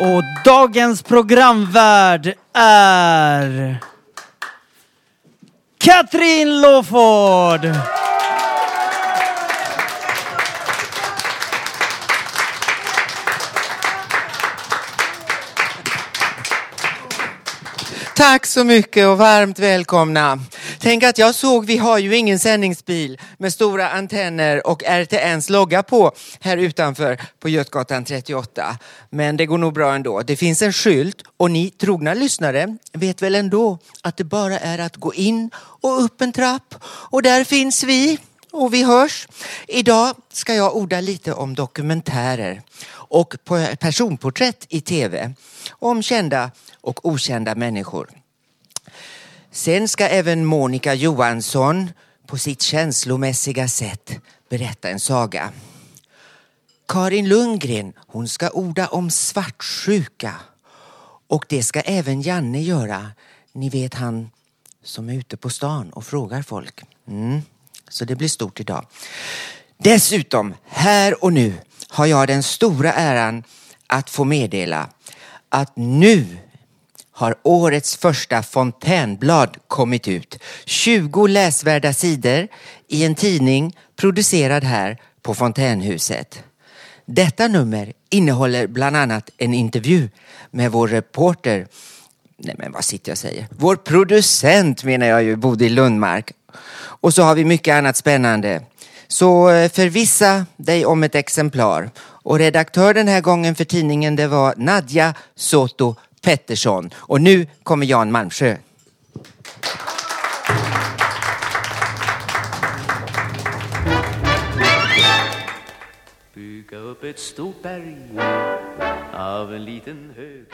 Och dagens programvärd är... Katrin Loford! Tack så mycket och varmt välkomna. Tänk att jag såg, vi har ju ingen sändningsbil med stora antenner och RTNs logga på här utanför på Götgatan 38. Men det går nog bra ändå. Det finns en skylt och ni trogna lyssnare vet väl ändå att det bara är att gå in och upp en trapp och där finns vi och vi hörs. Idag ska jag orda lite om dokumentärer och personporträtt i tv om kända och okända människor. Sen ska även Monica Johansson på sitt känslomässiga sätt berätta en saga. Karin Lundgren, hon ska orda om svartsjuka. Och det ska även Janne göra. Ni vet han som är ute på stan och frågar folk. Mm. Så det blir stort idag. Dessutom, här och nu har jag den stora äran att få meddela att nu har årets första fontänblad kommit ut. 20 läsvärda sidor i en tidning producerad här på Fontänhuset. Detta nummer innehåller bland annat en intervju med vår reporter, nej men vad sitter jag och säger, vår producent menar jag ju, Bodil Lundmark. Och så har vi mycket annat spännande. Så eh, förvissa dig om ett exemplar. Och redaktör den här gången för tidningen det var Nadja Soto Pettersson. Och nu kommer Jan Malmsjö. Bygga upp ett stort berg av en liten hög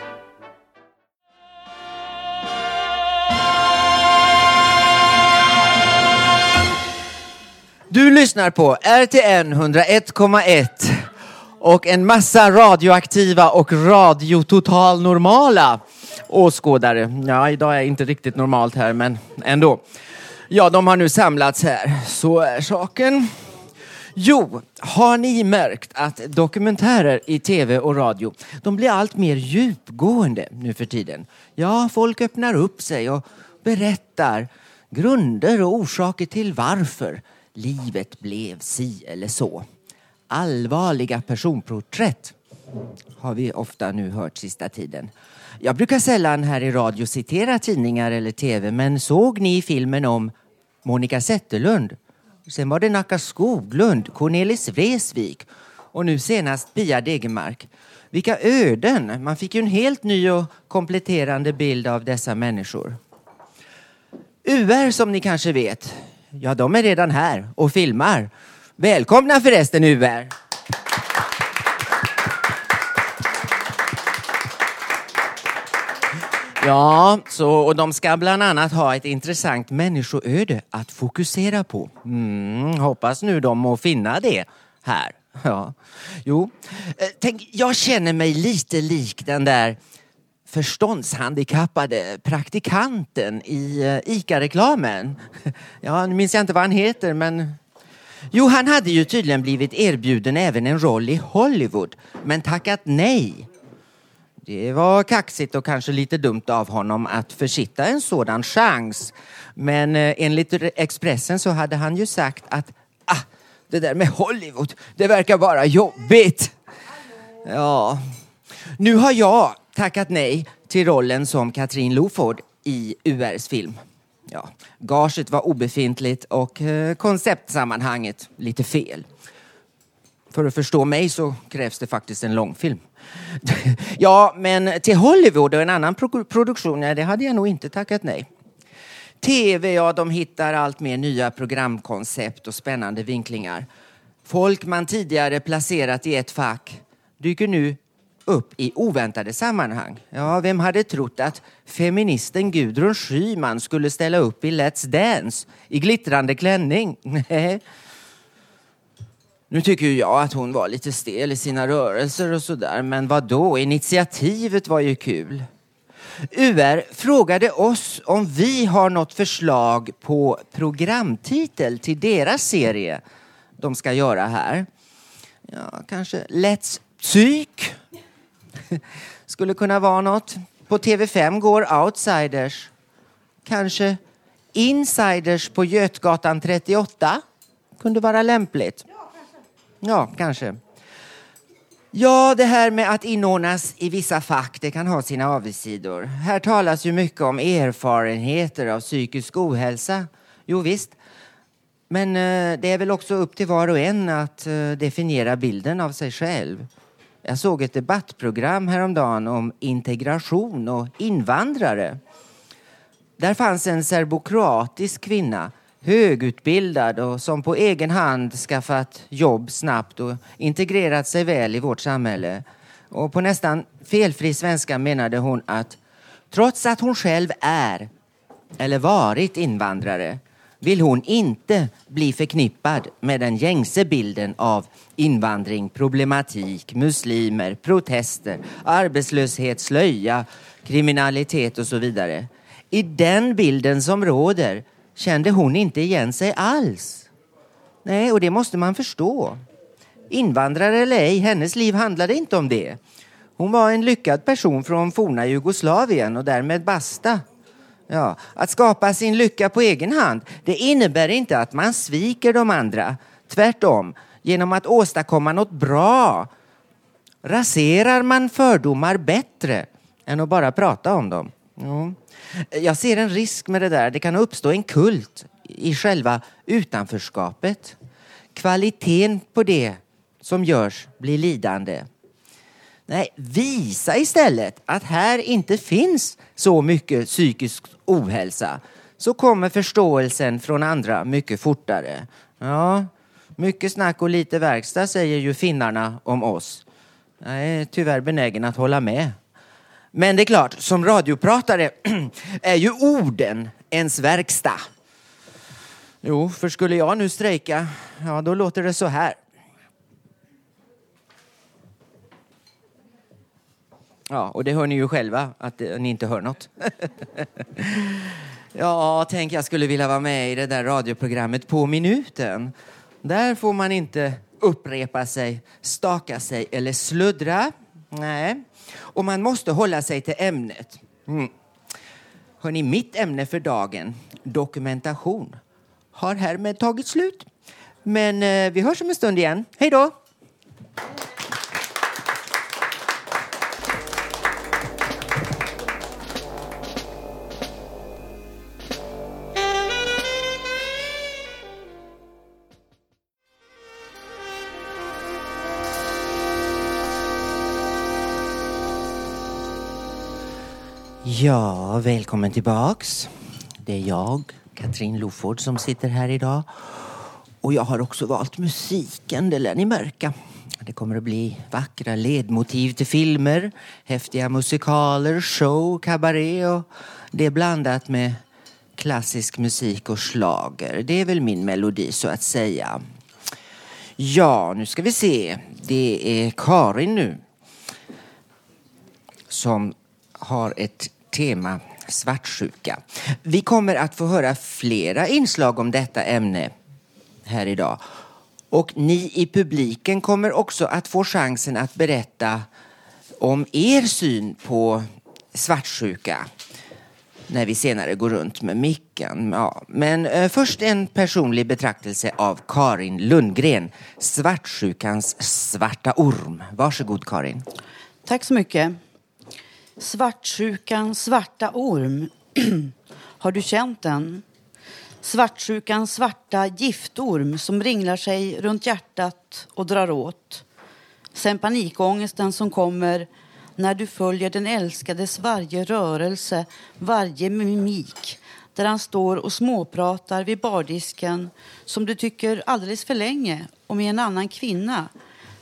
Du lyssnar på RTN 101,1 och en massa radioaktiva och radiototal normala åskådare. Ja, idag är inte riktigt normalt här, men ändå. Ja, de har nu samlats här. Så är saken. Jo, har ni märkt att dokumentärer i tv och radio, de blir allt mer djupgående nu för tiden? Ja, folk öppnar upp sig och berättar grunder och orsaker till varför livet blev si eller så. Allvarliga personporträtt har vi ofta nu hört sista tiden. Jag brukar sällan här i radio citera tidningar eller tv, men såg ni filmen om Monica Zetterlund? Sen var det Nacka Skoglund, Cornelis Vreeswijk och nu senast Pia Degermark. Vilka öden! Man fick ju en helt ny och kompletterande bild av dessa människor. UR som ni kanske vet, ja de är redan här och filmar. Välkomna förresten UR! Ja, så, och de ska bland annat ha ett intressant människoöde att fokusera på. Mm, hoppas nu de må finna det här. Ja. Jo, eh, tänk, jag känner mig lite lik den där förståndshandikappade praktikanten i eh, ICA-reklamen. Ja, nu minns jag inte vad han heter, men Jo, han hade ju tydligen blivit erbjuden även en roll i Hollywood, men tackat nej. Det var kaxigt och kanske lite dumt av honom att försitta en sådan chans. Men eh, enligt Expressen så hade han ju sagt att ah, det där med Hollywood, det verkar bara jobbigt. Ja, Nu har jag tackat nej till rollen som Katrin Loford i URs film. Ja, gaget var obefintligt och eh, konceptsammanhanget lite fel. För att förstå mig så krävs det faktiskt en långfilm. ja, men till Hollywood och en annan pro produktion, ja det hade jag nog inte tackat nej. TV, ja, de hittar allt mer nya programkoncept och spännande vinklingar. Folk man tidigare placerat i ett fack dyker nu upp i oväntade sammanhang. Ja, vem hade trott att feministen Gudrun Schyman skulle ställa upp i Let's Dance i glittrande klänning? Nej. Nu tycker ju jag att hon var lite stel i sina rörelser och sådär, men vad då? Initiativet var ju kul. UR frågade oss om vi har något förslag på programtitel till deras serie de ska göra här. Ja, kanske Let's Psyk skulle kunna vara något. På TV5 går Outsiders. Kanske Insiders på Götgatan 38 kunde vara lämpligt. Ja, kanske. Ja, det här med att inordnas i vissa fack, det kan ha sina avigsidor. Här talas ju mycket om erfarenheter av psykisk ohälsa. Jo visst. Men eh, det är väl också upp till var och en att eh, definiera bilden av sig själv. Jag såg ett debattprogram häromdagen om integration och invandrare. Där fanns en serbokroatisk kvinna högutbildad och som på egen hand skaffat jobb snabbt och integrerat sig väl i vårt samhälle. Och på nästan felfri svenska menade hon att trots att hon själv är eller varit invandrare vill hon inte bli förknippad med den gängse bilden av invandring, problematik, muslimer, protester, arbetslöshet, slöja, kriminalitet och så vidare. I den bilden som råder kände hon inte igen sig alls. Nej, och det måste man förstå. Invandrare eller ej, hennes liv handlade inte om det. Hon var en lyckad person från forna Jugoslavien och därmed basta. Ja, att skapa sin lycka på egen hand, det innebär inte att man sviker de andra. Tvärtom, genom att åstadkomma något bra raserar man fördomar bättre än att bara prata om dem. Ja. Jag ser en risk med det där. Det kan uppstå en kult i själva utanförskapet. Kvaliteten på det som görs blir lidande. Nej, visa istället att här inte finns så mycket psykisk ohälsa. Så kommer förståelsen från andra mycket fortare. Ja, mycket snack och lite verkstad säger ju finnarna om oss. Jag är tyvärr benägen att hålla med. Men det är klart, som radiopratare är ju orden ens verkstad. Jo, för skulle jag nu strejka, ja då låter det så här. Ja, och det hör ni ju själva, att eh, ni inte hör något. ja, tänk jag skulle vilja vara med i det där radioprogrammet På minuten. Där får man inte upprepa sig, staka sig eller sluddra. Nej, och man måste hålla sig till ämnet. Mm. Hörrni, mitt ämne för dagen, dokumentation, har härmed tagit slut. Men eh, vi hörs om en stund igen. Hej då! Ja, välkommen tillbaks. Det är jag, Katrin Loford, som sitter här idag. Och jag har också valt musiken, det lär ni märka. Det kommer att bli vackra ledmotiv till filmer, häftiga musikaler, show, kabaré och det är blandat med klassisk musik och slager. Det är väl min melodi så att säga. Ja, nu ska vi se. Det är Karin nu som har ett tema svartsjuka. Vi kommer att få höra flera inslag om detta ämne här idag. Och ni i publiken kommer också att få chansen att berätta om er syn på svartsjuka när vi senare går runt med micken. Ja. Men eh, först en personlig betraktelse av Karin Lundgren, svartsjukans svarta orm. Varsågod Karin. Tack så mycket. Svartsjukan, svarta orm. Har du känt den? Svartsjukans svarta giftorm som ringlar sig runt hjärtat och drar åt. Sen panikångesten som kommer när du följer den älskades varje rörelse, varje mimik där han står och småpratar vid bardisken som du tycker alldeles för länge och med en annan kvinna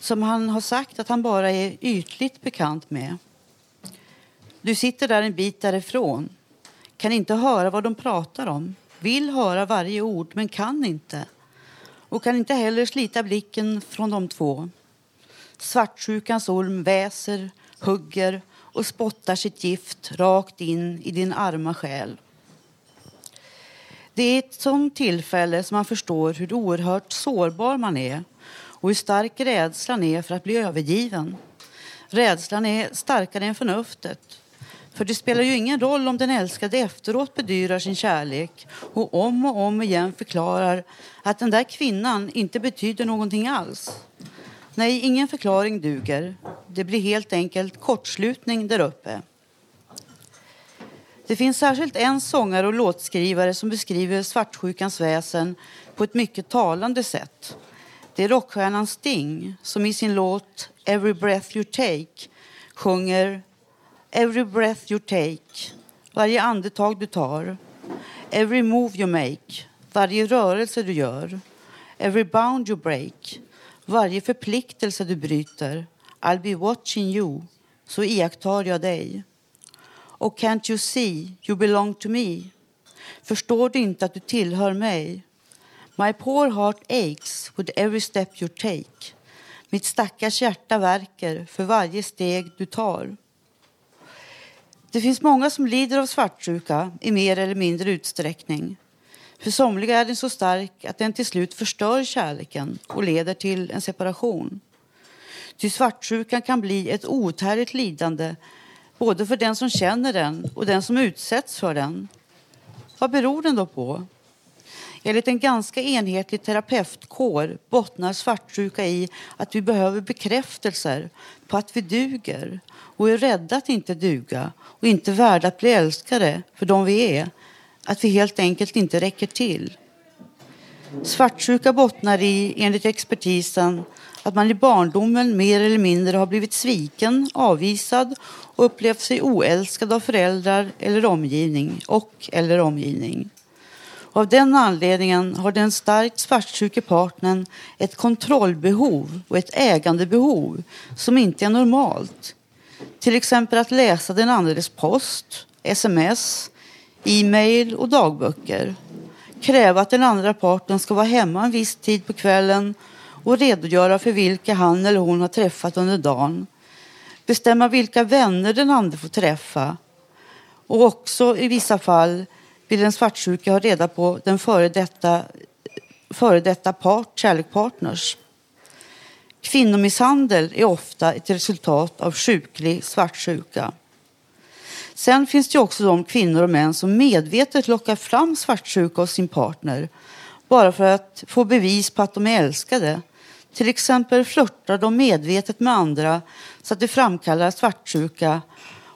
som han har sagt att han bara är ytligt bekant med. Du sitter där en bit därifrån, kan inte höra vad de pratar om, vill höra varje ord men kan inte och kan inte heller slita blicken från de två. Svartsjukans orm väser, hugger och spottar sitt gift rakt in i din arma själ. Det är ett sånt tillfälle som man förstår hur oerhört sårbar man är och hur stark rädslan är för att bli övergiven. Rädslan är starkare än förnuftet. För det spelar ju ingen roll om den älskade efteråt bedyrar sin kärlek och om och om igen förklarar att den där kvinnan inte betyder någonting alls. Nej, ingen förklaring duger. Det blir helt enkelt kortslutning där uppe. Det finns särskilt en sångare och låtskrivare som beskriver svartsjukans väsen på ett mycket talande sätt. Det är rockstjärnan Sting som i sin låt Every breath you take sjunger Every breath you take, varje andetag du tar. Every move you make, varje rörelse du gör. Every bound you break, varje förpliktelse du bryter. I'll be watching you, så iakttar jag dig. Och can't you see you belong to me? Förstår du inte att du tillhör mig? My poor heart aches with every step you take. Mitt stackars hjärta värker för varje steg du tar. Det finns många som lider av svartsjuka i mer eller mindre utsträckning. För somliga är den så stark att den till slut förstör kärleken och leder till en separation. Ty svartsjukan kan bli ett outhärdligt lidande både för den som känner den och den som utsätts för den. Vad beror den då på? Enligt en ganska enhetlig terapeutkår bottnar svartsjuka i att vi behöver bekräftelser på att vi duger och är rädda att inte duga och inte värda att bli älskade för de vi är. Att vi helt enkelt inte räcker till. Svartsjuka bottnar i, enligt expertisen, att man i barndomen mer eller mindre har blivit sviken, avvisad och upplevt sig oälskad av föräldrar eller omgivning och eller omgivning. Av den anledningen har den starkt svartsjuke partnern ett kontrollbehov och ett ägandebehov som inte är normalt. Till exempel att läsa den andres post, sms, e-mail och dagböcker. Kräva att den andra parten ska vara hemma en viss tid på kvällen och redogöra för vilka han eller hon har träffat under dagen. Bestämma vilka vänner den andra får träffa. Och också i vissa fall vill den svartsjuka ha reda på den före detta, före detta part, kärlekpartners. Kvinnomisshandel är ofta ett resultat av sjuklig svartsjuka. Sen finns det också de kvinnor och män som medvetet lockar fram svartsjuka hos sin partner bara för att få bevis på att de är älskade. Till exempel flörtar de medvetet med andra så att det framkallar svartsjuka.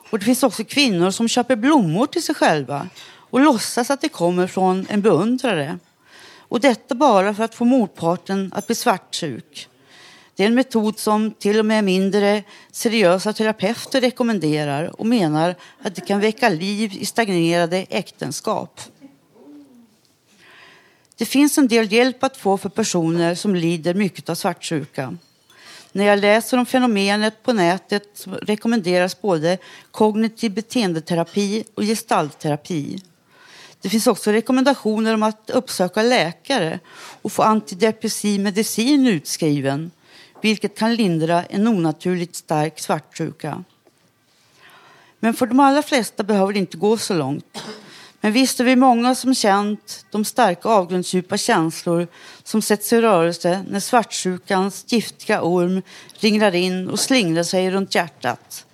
Och det finns också kvinnor som köper blommor till sig själva och låtsas att det kommer från en beundrare. Och detta bara för att få motparten att bli svartsjuk. Det är en metod som till och med mindre seriösa terapeuter rekommenderar och menar att det kan väcka liv i stagnerade äktenskap. Det finns en del hjälp att få för personer som lider mycket av svartsjuka. När jag läser om fenomenet på nätet rekommenderas både kognitiv beteendeterapi och gestaltterapi. Det finns också rekommendationer om att uppsöka läkare och få antidepressiv medicin utskriven vilket kan lindra en onaturligt stark svartsjuka. Men för de allra flesta behöver det inte gå så långt. Men visst är vi många som känt de starka avgrundsdjupa känslor som sätts i rörelse när svartsjukans giftiga orm ringlar in och slingrar sig runt hjärtat.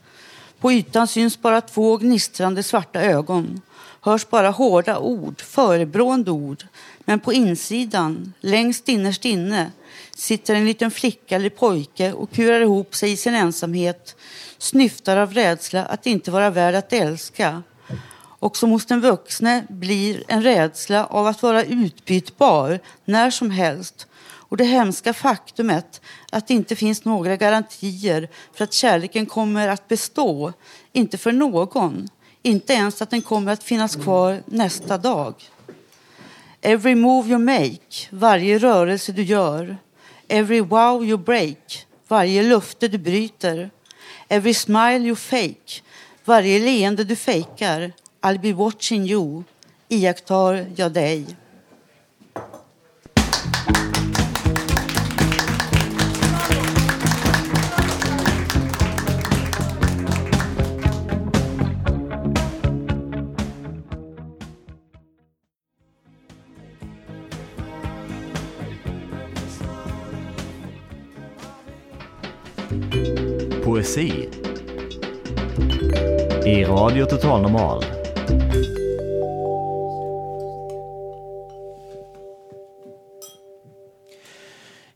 På ytan syns bara två gnistrande svarta ögon. Hörs bara hårda ord, förebrående ord, Men på insidan, längst innerst inne, sitter en liten flicka eller pojke och kurar ihop sig i sin ensamhet, snyftar av rädsla att inte vara värd att älska. Och som hos den vuxne blir en rädsla av att vara utbytbar när som helst. Och det hemska faktumet att det inte finns några garantier för att kärleken kommer att bestå, inte för någon, inte ens att den kommer att finnas kvar nästa dag. Every move you make, varje rörelse du gör, every wow you break, varje löfte du bryter, every smile you fake, varje leende du fejkar, I'll be watching you, iakttar jag dig. Poesi i Radio Total Normal.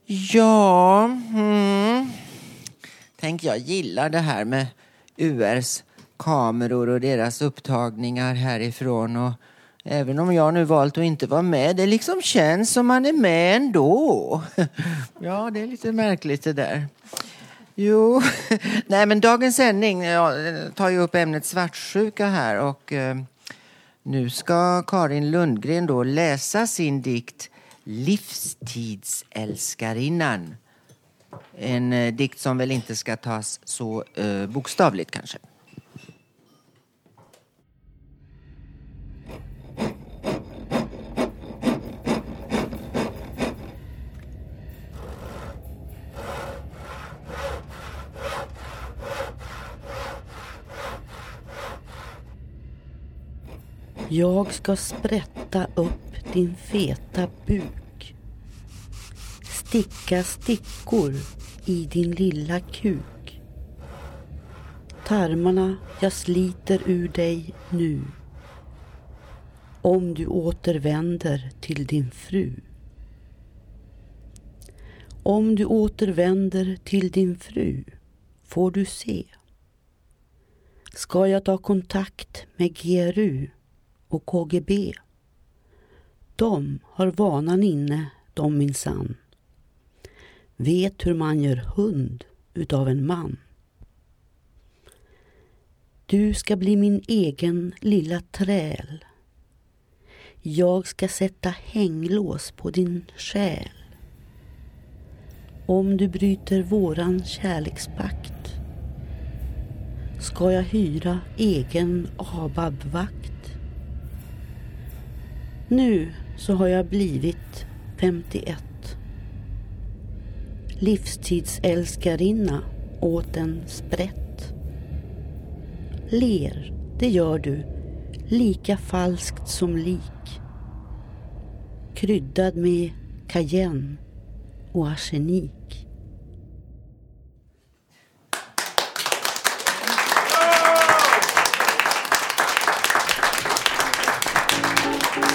Ja, mm. tänk jag gillar det här med URs kameror och deras upptagningar härifrån. Och även om jag nu valt att inte vara med, det liksom känns som man är med ändå. Ja, det är lite märkligt det där. Jo, nej men dagens sändning eh, ja, eh, tar ju upp ämnet svartsjuka här och eh, nu ska Karin Lundgren då läsa sin dikt Livstidsälskarinnan. En eh, dikt som väl inte ska tas så eh, bokstavligt kanske. Jag ska sprätta upp din feta buk. Sticka stickor i din lilla kuk. Tarmarna jag sliter ur dig nu. Om du återvänder till din fru. Om du återvänder till din fru får du se. Ska jag ta kontakt med GRU och KGB. De har vanan inne, de minsann. Vet hur man gör hund utav en man. Du ska bli min egen lilla träl. Jag ska sätta hänglås på din själ. Om du bryter våran kärlekspakt ska jag hyra egen ABAB-vakt. Nu så har jag blivit 51. Livstidsälskarinna åt en sprätt. Ler, det gör du, lika falskt som lik. Kryddad med cayenne och arsenik.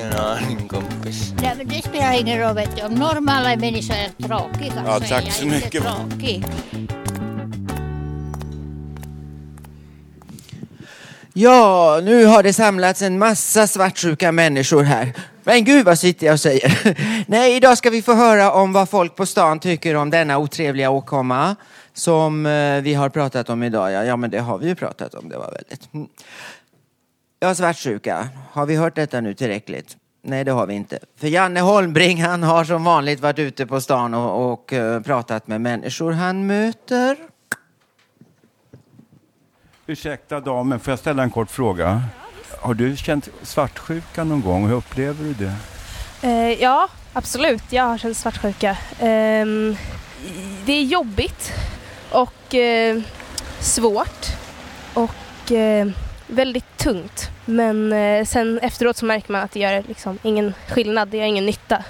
Ingen aning kompis. Nej, men det spelar ingen roll. Vet du. Om normala människor är tråkiga Ja, så tack är jag så inte mycket. tråkig. Ja, nu har det samlats en massa svartsjuka människor här. Men gud vad sitter jag och säger. Nej, idag ska vi få höra om vad folk på stan tycker om denna otrevliga åkomma som eh, vi har pratat om idag. Ja, ja, men det har vi ju pratat om. Det var väldigt... Ja, svartsjuka. Har vi hört detta nu tillräckligt? Nej, det har vi inte. För Janne Holmbring, han har som vanligt varit ute på stan och, och eh, pratat med människor han möter. Ursäkta damen, får jag ställa en kort fråga? Har du känt svartsjuka någon gång? Hur upplever du det? Eh, ja, absolut. Jag har känt svartsjuka. Ehm, det är jobbigt Och eh, svårt. Och eh, väldigt tungt. Men eh, sen efteråt så märker man att det gör liksom ingen skillnad, det gör ingen nytta.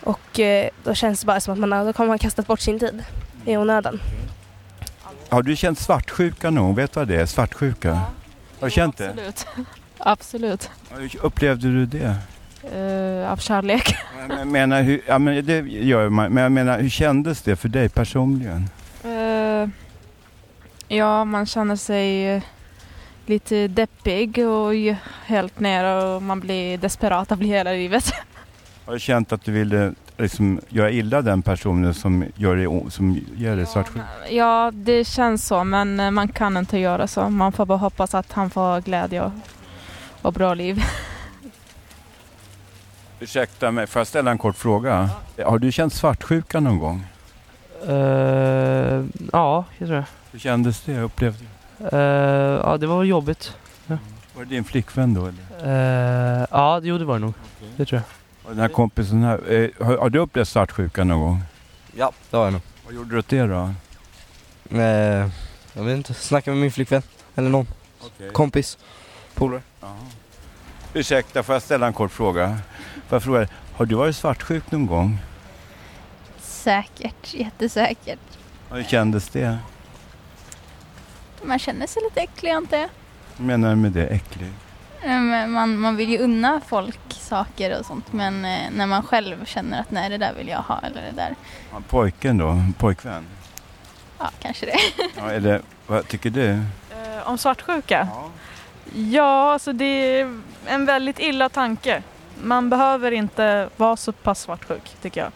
Och eh, då känns det bara som att man, då kommer man kastat bort sin tid i onödan. Har du känt svartsjuka någon? Vet du vad det är? Svartsjuka? Har du känt det? Absolut. Absolut. Hur upplevde du det? Eh, av kärlek. Jag menar, hur, ja, men det gör man, men jag menar, hur kändes det för dig personligen? Eh, ja, man känner sig lite deppig och helt ner och man blir desperat av hela livet. Har du känt att du ville liksom, göra illa den personen som gör o- som ger dig svartsjuka? Ja, det känns så, men eh, man kan inte göra så. Man får bara hoppas att han får glädje och, och bra liv. Ursäkta mig, får jag ställa en kort fråga? Har du känt svartsjuka någon gång? Eh, ja, det tror jag. Hur kändes det? Upplevde du? Eh, ja, det var jobbigt. Ja, Var det din flickvän då? Eller? Eh, ja jo, det var det nog. Det tror jag. Och den här kompisen här, eh, har, har du upplevt svartsjuka någon gång? Ja, det har jag nog. Vad gjorde du åt det då? Eh, jag vet inte, snacka med min flickvän. Eller någon. Kompis. Polare. Ursäkta, får jag ställa en kort fråga? Får jag fråga, har du varit svartsjuk någon gång? Säkert, jättesäkert. Hur kändes det? Man känner sig lite äcklig, antar jag. Vad menar du med det? Äcklig? Eh, men Man, man vill ju unna folk saker och sånt, men eh, när man själv känner att nej, det där vill jag ha eller det där, Ja, Pojken då? Pojkvän? ja, kanske det. Ja, eller vad tycker du? Eh, om svartsjuka? Ja. alltså det är en väldigt illa tanke. Man behöver inte vara så pass svartsjuk, tycker jag.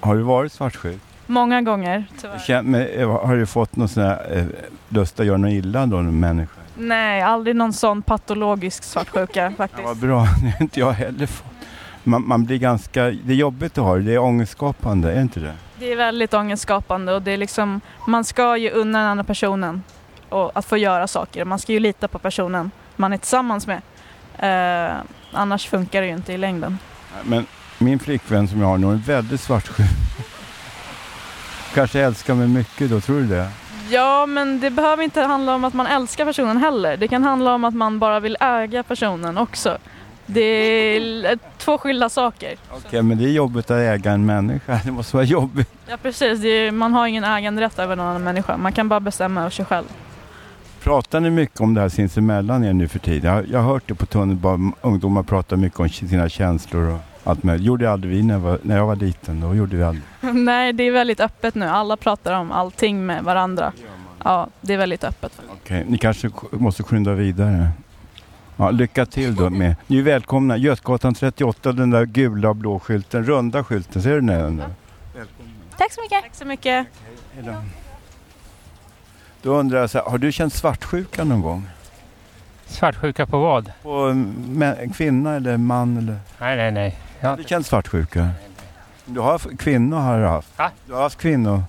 Har du varit svartsjuk? Många gånger, tyvärr. Men, eh, har du fått någon sån här eh, lust att göra något illa då, någon människa? Nej, aldrig någon sån patologisk svartsjuka faktiskt. Ja, vad bra, det har inte jag heller fått. Man, man blir ganska, det är jobbigt att ha det, det är ångestskapande, är det inte det? Det är väldigt ångestskapande och det är liksom, man ska ju unna den andra personen och att få göra saker. Man ska ju lita på personen man är tillsammans med. Eh, annars funkar det ju inte i längden. Men min flickvän som jag har nu är väldigt svartsjuk. Kanske älskar mig mycket då, tror du det? Ja, men det behöver inte handla om att man älskar personen heller. Det kan handla om att man bara vill äga personen också. Det är två skilda saker. Okej, men det är jobbigt att äga en människa. Det måste vara jobbigt. Ja, precis. Är, man har ingen äganderätt över någon annan människa. Man kan bara bestämma över sig själv. Pratar ni mycket om det här sinsemellan er nu för tiden? Jag, jag har hört det på tunnelbanan. Ungdomar pratar mycket om sina känslor och allt möjligt. gjorde aldrig vi när jag, var, när jag var liten. Då gjorde vi aldrig. Nej, det är väldigt öppet nu. Alla pratar om allting med varandra. Ja, det är väldigt öppet. Okej, ni kanske måste skynda vidare. Ja, lycka till då med. Ni är välkomna. Götgatan 38, den där gula och blå skylten, runda skylten. Ser du den? där? Tack så mycket. Tack så mycket. Hej då. Då undrar jag så här, har du känt svartsjuka någon gång? Svartsjuka på vad? På en kvinna eller man eller? Nej, nej, nej. Har du känt svartsjuka? Du har haft kvinnor har du haft? Va? Du har haft kvinnor?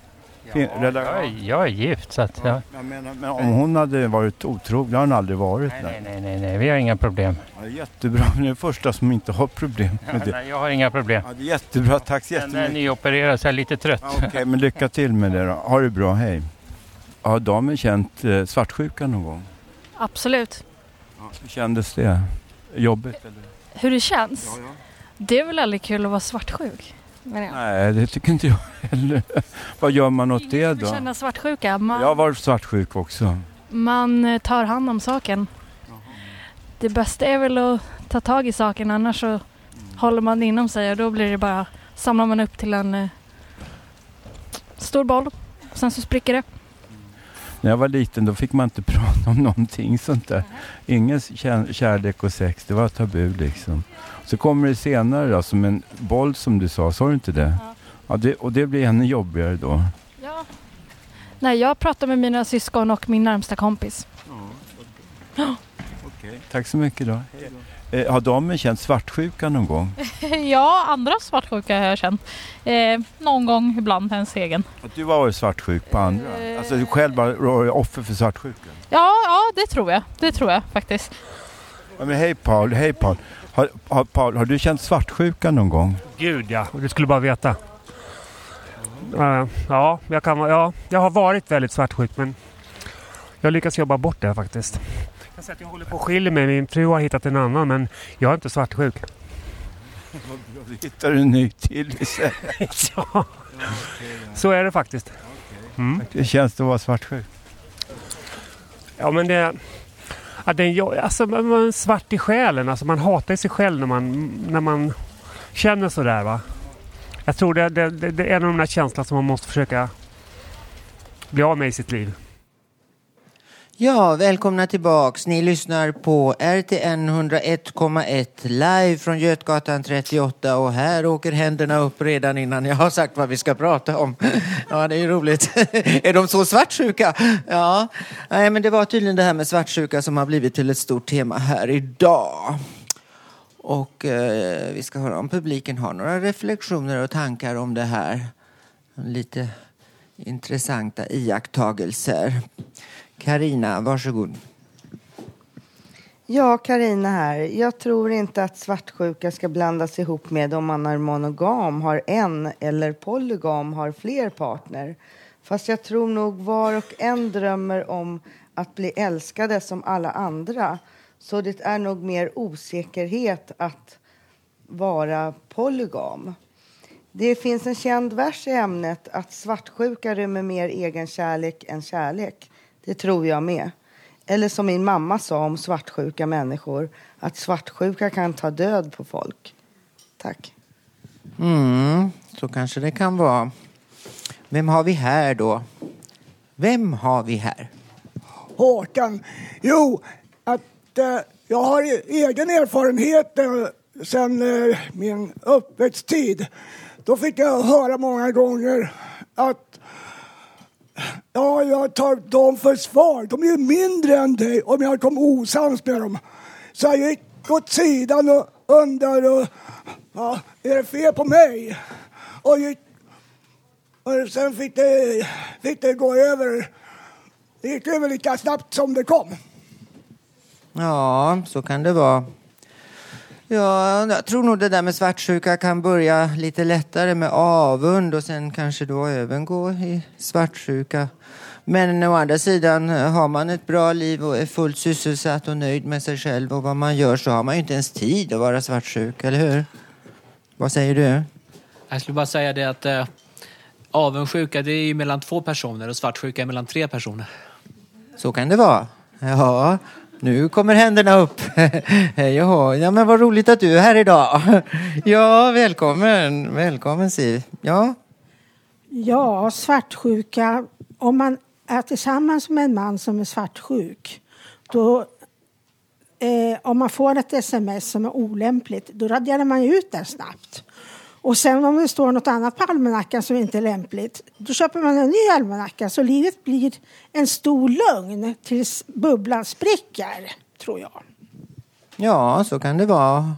Kvin- Ja, jag, är, jag är gift så att jag... Jag menar, men om hon hade varit otrogen, det har hon aldrig varit. Nej, nej, nej, nej, vi har inga problem. Ja, det jättebra, det är den första som inte har problem med det. Nej, jag har inga problem. Ja, det är jättebra, tack så Den är jättemycket. nyopererad så jag är lite trött. Ja, Okej, men lycka till med det då. Ha det bra, hej. Har damen känt eh, svartsjuka någon gång? Absolut. Hur kändes det? Jobbigt eller? Hur det känns? Det är väl aldrig kul att vara svartsjuk? Nej, det tycker inte jag heller. Vad gör man åt det då? känner svartsjuka. Man, Jag har varit svartsjuk också. man eh, tar hand om saken. Det bästa är väl att ta tag i saken annars så håller man det inom sig och då blir det bara samlar man upp till en eh, stor boll. Sen så spricker det. När jag var liten då fick man inte prata om någonting sånt där. Ingen kär- kärlek och sex, det var tabu liksom. Så kommer det senare då, som en boll som du sa, sa du inte det? Ja, det, och det blir ännu jobbigare då. Ja. Nej, jag pratar med mina syskon och min närmsta kompis. Tack så mycket då. Eh, har damen känt svartsjuka någon gång? ja, andra svartsjuka har jag känt. Eh, någon gång, ibland ens egen. Att du har varit svartsjuk på andra? Alltså du själv var offer för svartsjuka? Ja, ja, det tror jag. Det tror jag faktiskt. Ja, men hej Paul, hej Paul. Har, har, Paul, har du känt svartsjuka någon gång? Gud ja, du skulle bara veta. Eh, ja, jag kan, ja, jag har varit väldigt svartsjuk men jag lyckas jobba bort det faktiskt. Jag kan säga att jag håller på att skilja mig. Min fru har hittat en annan men jag är inte svartsjuk. Då hittar du en ny till ja, så är det faktiskt. Mm. Hur känns det att vara svartsjuk? Ja men det... Ja, det är, jo- alltså, man är svart i själen. Alltså, man hatar sig själv när man, när man känner sådär. Va? Jag tror det, det, det är en av de där känslorna som man måste försöka bli av med i sitt liv. Ja, välkomna tillbaks. Ni lyssnar på RTN 101,1 live från Götgatan 38 och här åker händerna upp redan innan jag har sagt vad vi ska prata om. Ja, det är ju roligt. Är de så svartsjuka? Ja, nej, men det var tydligen det här med svartsjuka som har blivit till ett stort tema här idag. Och eh, vi ska höra om publiken har några reflektioner och tankar om det här. Lite intressanta iakttagelser. Karina, varsågod. Ja, Karina här. Jag tror inte att svartsjuka ska blandas ihop med om man är monogam, har en eller polygam, har fler partner. Fast jag tror nog var och en drömmer om att bli älskade som alla andra. Så det är nog mer osäkerhet att vara polygam. Det finns en känd vers i ämnet att svartsjuka rymmer mer egen kärlek än kärlek. Det tror jag med. Eller som min mamma sa om svartsjuka människor, att svartsjuka kan ta död på folk. Tack. Mm, så kanske det kan vara. Vem har vi här då? Vem har vi här? Håkan. Jo, att eh, jag har e- egen erfarenhet eh, sen eh, min uppväxttid. Då fick jag höra många gånger att ja, jag tar dem för svar. De är ju mindre än dig om jag kom osams med dem. Så jag gick åt sidan och undrade, och, ja, är det fel på mig? Och, gick, och sen fick det, fick det gå över. Det gick över lika snabbt som det kom. Ja, så kan det vara. Ja, jag tror nog det där med svartsjuka kan börja lite lättare med avund och sen kanske då även gå i svartsjuka. Men å andra sidan, har man ett bra liv och är fullt sysselsatt och nöjd med sig själv och vad man gör så har man ju inte ens tid att vara svartsjuk, eller hur? Vad säger du? Jag skulle bara säga det att eh, avundsjuka det är ju mellan två personer och svartsjuka är mellan tre personer. Så kan det vara. Ja, nu kommer händerna upp. Jaha, ja men vad roligt att du är här idag. Ja, välkommen. Välkommen Siv. Ja, Ja, svartsjuka. Om man är tillsammans med en man som är svartsjuk, då eh, om man får ett sms som är olämpligt, då raderar man ju ut det snabbt. Och sen om det står något annat på almanackan som inte är lämpligt, då köper man en ny almanacka. Så livet blir en stor lögn tills bubblan spricker, tror jag. ja, så kan det vara.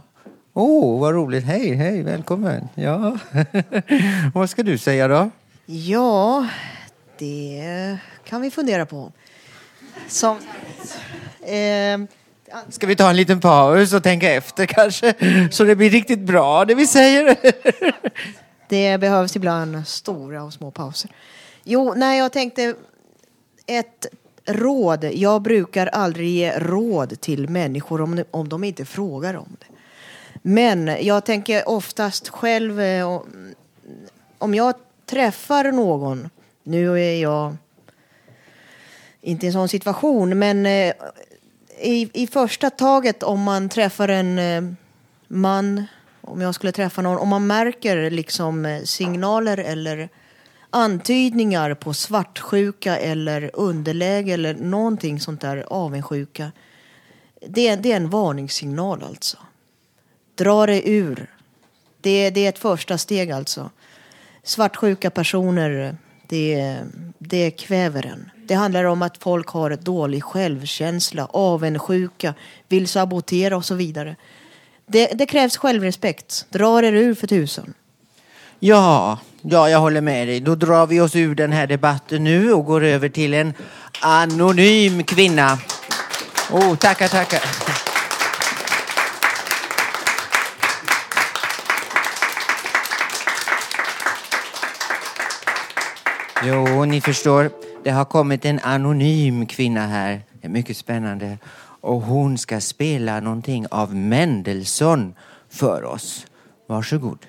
Åh, oh, vad roligt. Hej, hej, välkommen. Ja. vad ska du säga då? Ja, det kan vi fundera på. Som, eh, Ska vi ta en liten paus och tänka efter kanske? Så det blir riktigt bra det vi säger. det behövs ibland stora och små pauser. Jo, nej, jag tänkte ett råd. Jag brukar aldrig ge råd till människor om, om de inte frågar om det. Men jag tänker oftast själv, eh, om jag träffar någon, nu är jag inte i en sån situation, men eh, i, i första taget om man träffar en eh, man, om jag skulle träffa någon, om man märker liksom eh, signaler eller antydningar på svartsjuka eller underläge eller någonting sånt där, avundsjuka. Det, det är en varningssignal alltså. Dra det ur. Det, det är ett första steg alltså. Svartsjuka personer, det, det kväver en. Det handlar om att folk har dålig självkänsla, avundsjuka, vill sabotera och så vidare. Det, det krävs självrespekt. Dra er ur för tusan. Ja, ja, jag håller med dig. Då drar vi oss ur den här debatten nu och går över till en anonym kvinna. Oh, tackar, tackar. Jo, ni förstår. Det har kommit en anonym kvinna här. Det är mycket spännande. Och hon ska spela någonting av Mendelssohn för oss. Varsågod.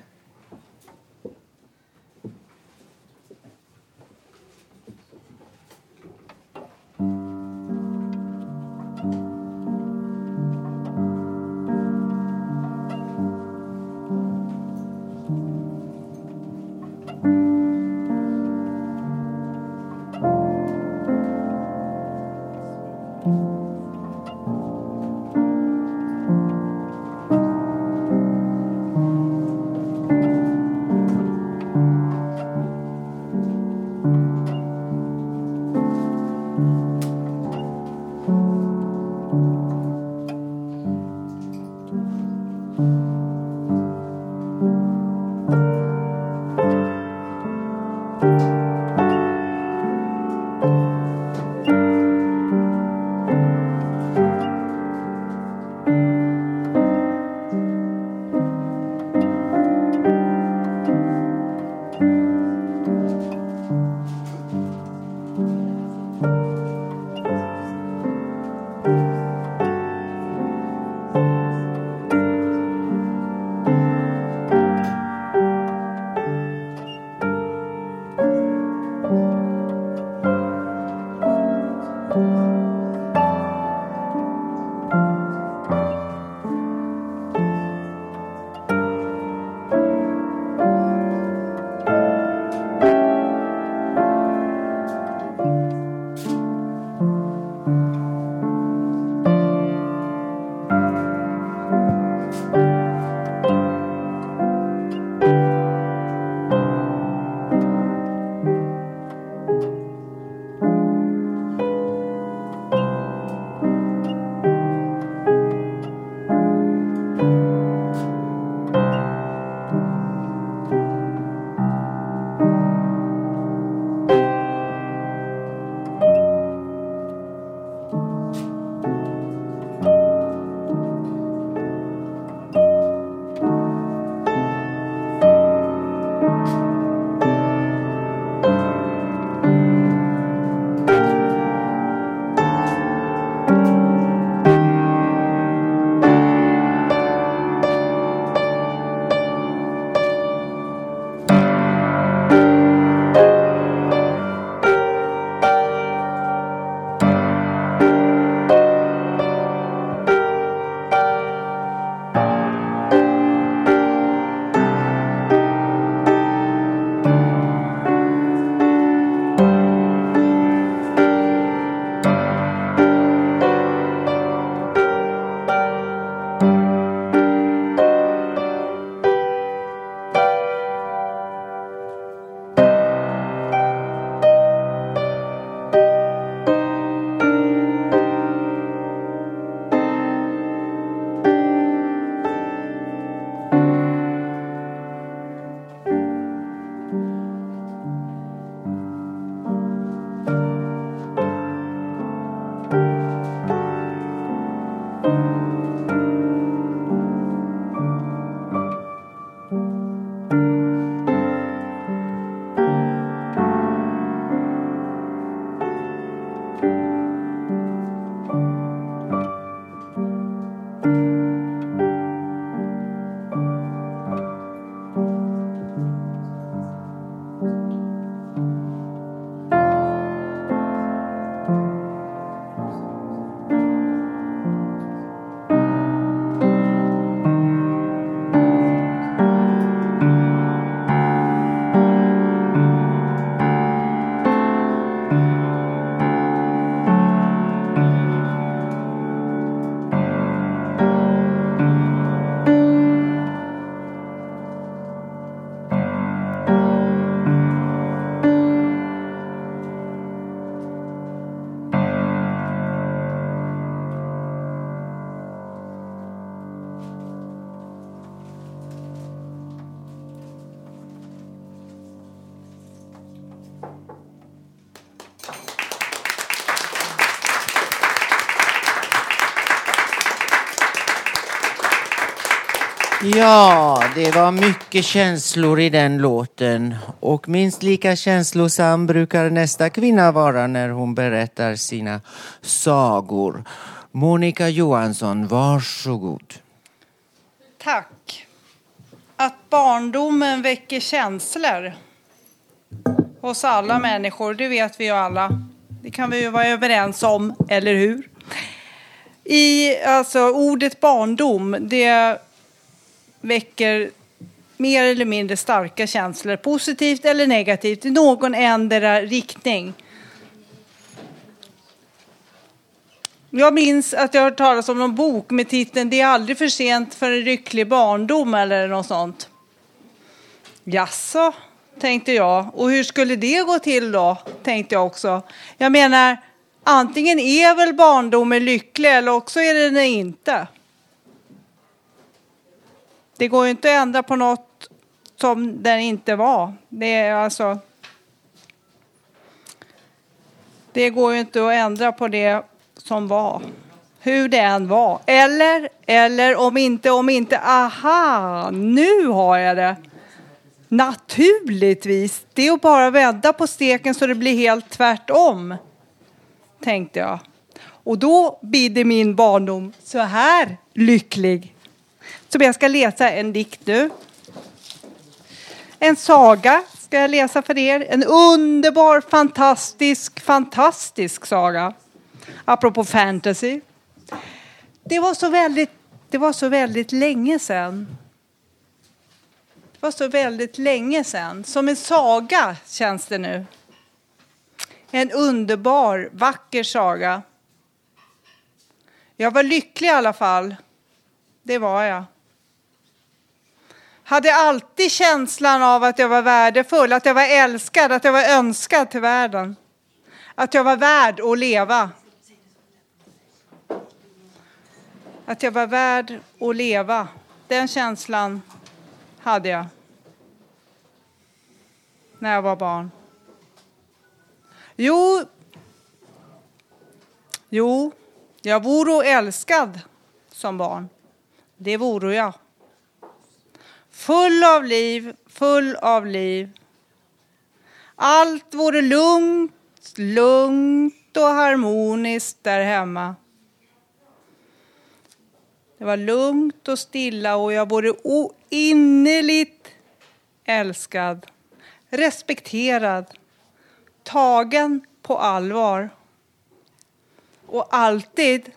Ja, det var mycket känslor i den låten. Och minst lika känslosam brukar nästa kvinna vara när hon berättar sina sagor. Monica Johansson, varsågod. Tack. Att barndomen väcker känslor hos alla människor, det vet vi ju alla. Det kan vi ju vara överens om, eller hur? I, alltså, ordet barndom, det väcker mer eller mindre starka känslor, positivt eller negativt, i någon ändra riktning. Jag minns att jag har hört talas om någon bok med titeln Det är aldrig för sent för en lycklig barndom eller något sånt. Jaså, tänkte jag. Och hur skulle det gå till då? Tänkte jag också. Jag menar, antingen är väl barndomen lycklig eller också är den det inte. Det går ju inte att ändra på något som den inte var. Det är alltså... Det går ju inte att ändra på det som var. Hur det än var. Eller, eller om inte, om inte, aha, nu har jag det. Naturligtvis. Det är att bara vända på steken så det blir helt tvärtom. Tänkte jag. Och då blir det min barndom så här lycklig som jag ska läsa en dikt nu. En saga ska jag läsa för er. En underbar, fantastisk, fantastisk saga. Apropå fantasy. Det var så väldigt, det var så väldigt länge sedan. Det var så väldigt länge sedan. Som en saga känns det nu. En underbar, vacker saga. Jag var lycklig i alla fall. Det var jag. Hade alltid känslan av att jag var värdefull, att jag var älskad, att jag var önskad till världen. Att jag var värd att leva. Att jag var värd att leva. Den känslan hade jag. När jag var barn. Jo, jo, jag vore älskad som barn. Det vore jag. Full av liv, full av liv. Allt vore lugnt, lugnt och harmoniskt där hemma. Det var lugnt och stilla och jag vore oinnerligt älskad, respekterad, tagen på allvar. Och alltid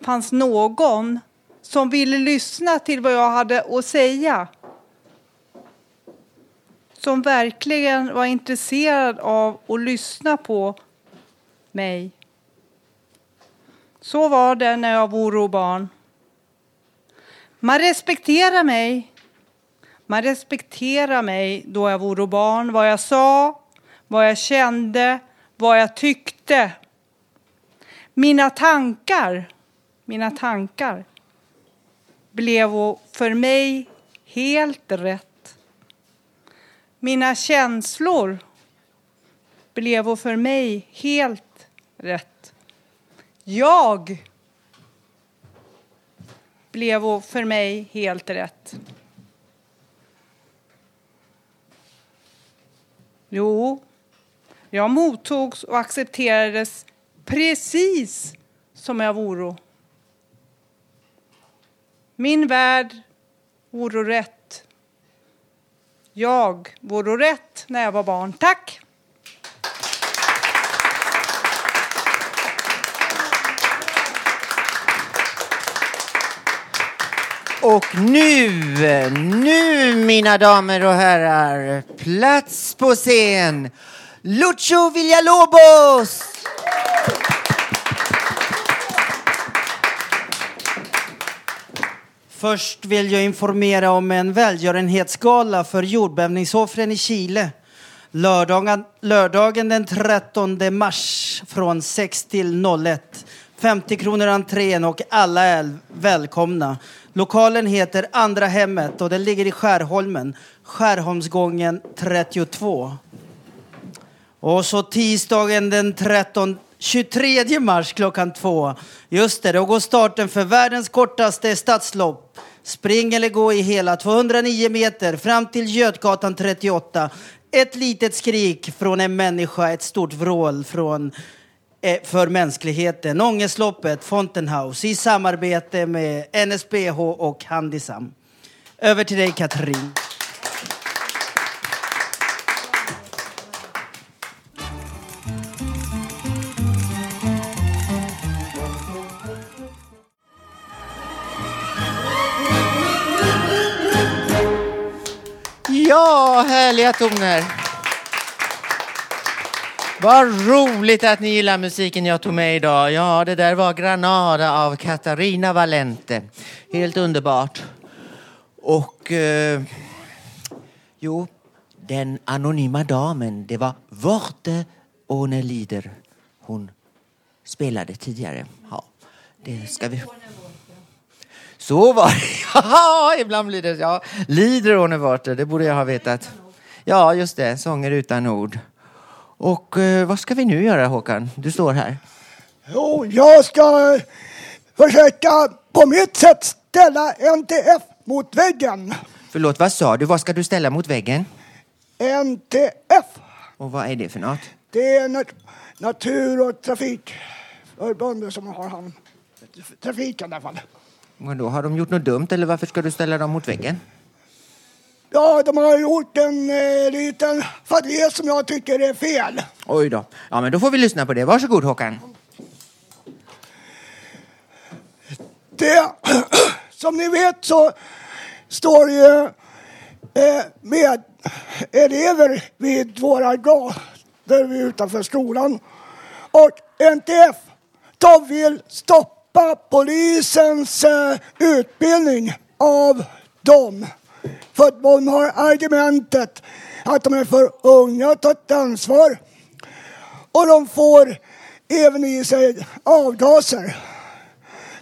fanns någon som ville lyssna till vad jag hade att säga. Som verkligen var intresserad av att lyssna på mig. Så var det när jag var barn. Man respekterar mig. Man respekterar mig då jag var barn. Vad jag sa, vad jag kände, vad jag tyckte. Mina tankar, mina tankar blev för mig helt rätt. Mina känslor blev för mig helt rätt. Jag blev för mig helt rätt. Jo, jag mottogs och accepterades precis som jag vore. Min värld vore rätt. Jag vore rätt när jag var barn. Tack! Och nu, nu mina damer och herrar, plats på scen, Lucio Villalobos! Först vill jag informera om en välgörenhetsgala för jordbävningsoffren i Chile. Lördagen, lördagen den 13 mars från 6 till 01. 50 kronor entrén och alla är välkomna. Lokalen heter Andra hemmet och den ligger i Skärholmen. Skärholmsgången 32. Och så tisdagen den 13, 23 mars klockan två. Just det, då går starten för världens kortaste stadslopp. Spring eller gå i hela 209 meter fram till Götgatan 38. Ett litet skrik från en människa, ett stort vrål från eh, för mänskligheten. Ångestloppet Fountain i samarbete med NSBH och Handisam. Över till dig Katrin. Ja, härliga toner. Vad roligt att ni gillar musiken jag tog med idag. Ja, det där var Granada av Katarina Valente. Helt underbart. Och... Eh, jo, den anonyma damen, det var Worte Ohne Lieder Hon spelade tidigare. Ja, det ska vi... Så var det. Ja, ibland blir det ja. Lider Åne Vorte, det borde jag ha vetat. Ja, just det. Sånger utan ord. Och eh, vad ska vi nu göra Håkan? Du står här. Jo, jag ska försöka på mitt sätt ställa NTF mot väggen. Förlåt, vad sa du? Vad ska du ställa mot väggen? NTF, Och vad är det för något? det är nat natur och trafikförbundet som har hand trafiken i alla fall. Vadå, har de gjort något dumt eller varför ska du ställa dem mot väggen? Ja, de har gjort en eh, liten fadäs som jag tycker är fel. Oj då. Ja, men då får vi lyssna på det. Varsågod Håkan. Det, som ni vet så står ju eh, med elever vid våra gator utanför skolan. Och NTF, de vill stoppa polisens eh, utbildning av dem. För att de har argumentet att de är för unga att ta ett ansvar. Och de får även i sig avgaser.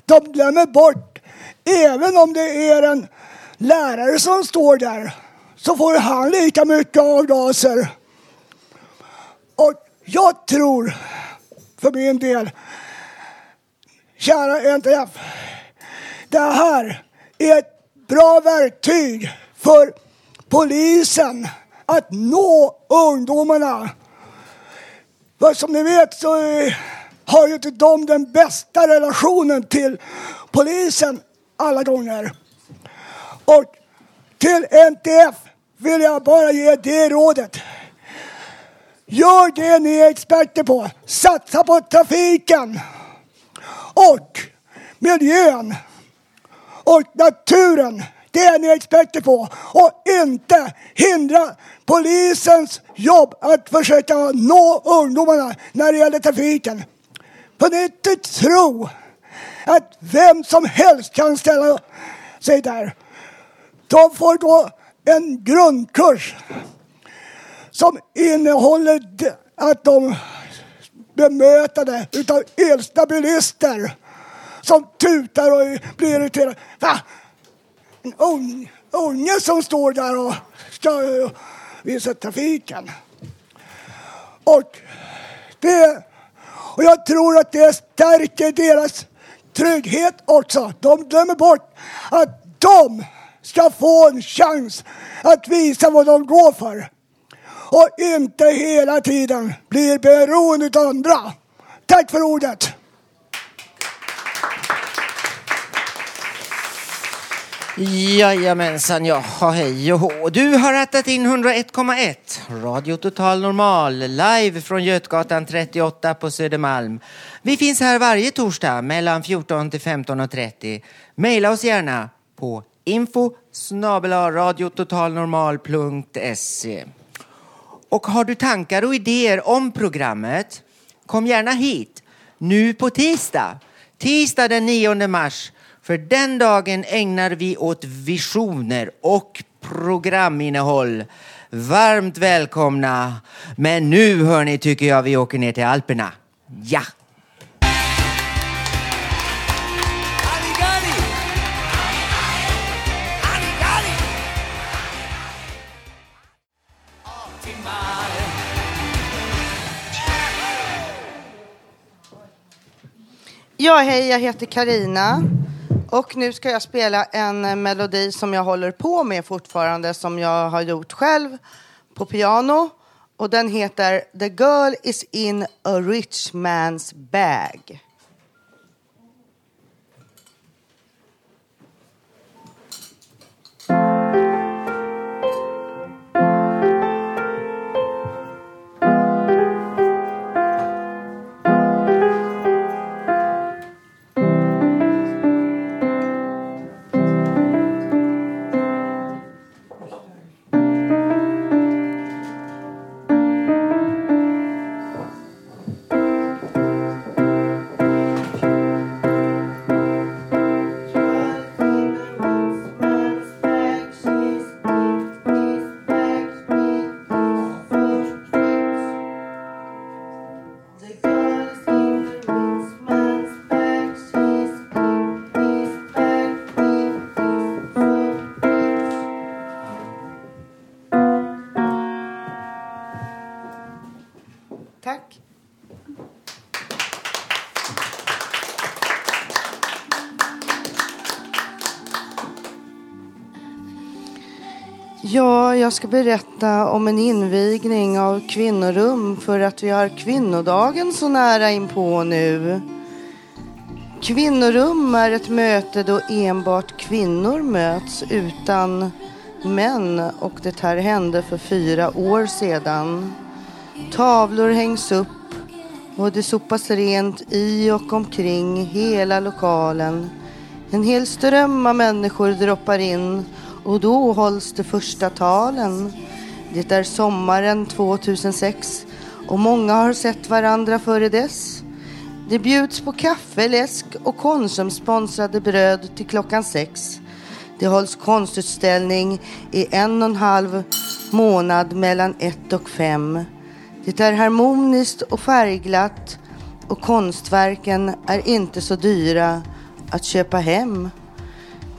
De glömmer bort, även om det är en lärare som står där, så får han lika mycket avgaser. Och jag tror, för min del, kära NTF, det här är ett bra verktyg för polisen att nå ungdomarna. För som ni vet så har ju inte de den bästa relationen till polisen alla gånger. Och till NTF vill jag bara ge det rådet. Gör det ni är experter på. Satsa på trafiken och miljön och naturen. Det är ni experter på. Och inte hindra polisens jobb att försöka nå ungdomarna när det gäller trafiken. För ni inte tro att vem som helst kan ställa sig där. De får gå en grundkurs som innehåller att de bemötade utav elstabilister som tutar och blir irriterade. Va? En ung, unge som står där och ska eh, visa trafiken. Och, det, och jag tror att det stärker deras trygghet också. De glömmer bort att de ska få en chans att visa vad de går för. Och inte hela tiden blir beroende av andra. Tack för ordet! Jajamensan, jaha hej och hå. Du har rattat in 101,1 Radio Total Normal live från Götgatan 38 på Södermalm. Vi finns här varje torsdag mellan 14 till 15.30. Maila oss gärna på info radiototalnormal.se. Och har du tankar och idéer om programmet? Kom gärna hit nu på tisdag. Tisdag den 9 mars. För den dagen ägnar vi åt visioner och programinnehåll. Varmt välkomna. Men nu hörni tycker jag vi åker ner till Alperna. Ja! Ja, hej, jag heter Karina Och nu ska jag spela en melodi som jag håller på med fortfarande, som jag har gjort själv på piano. Och den heter The girl is in a rich man's bag. Jag ska berätta om en invigning av kvinnorum för att vi har kvinnodagen så nära inpå nu. Kvinnorum är ett möte då enbart kvinnor möts utan män och det här hände för fyra år sedan. Tavlor hängs upp och det sopas rent i och omkring hela lokalen. En hel ström av människor droppar in och då hålls de första talen. Det är sommaren 2006 och många har sett varandra före dess. Det bjuds på kaffe, läsk och Konsumsponsrade bröd till klockan sex. Det hålls konstutställning i en och en halv månad mellan ett och fem. Det är harmoniskt och färgglatt och konstverken är inte så dyra att köpa hem.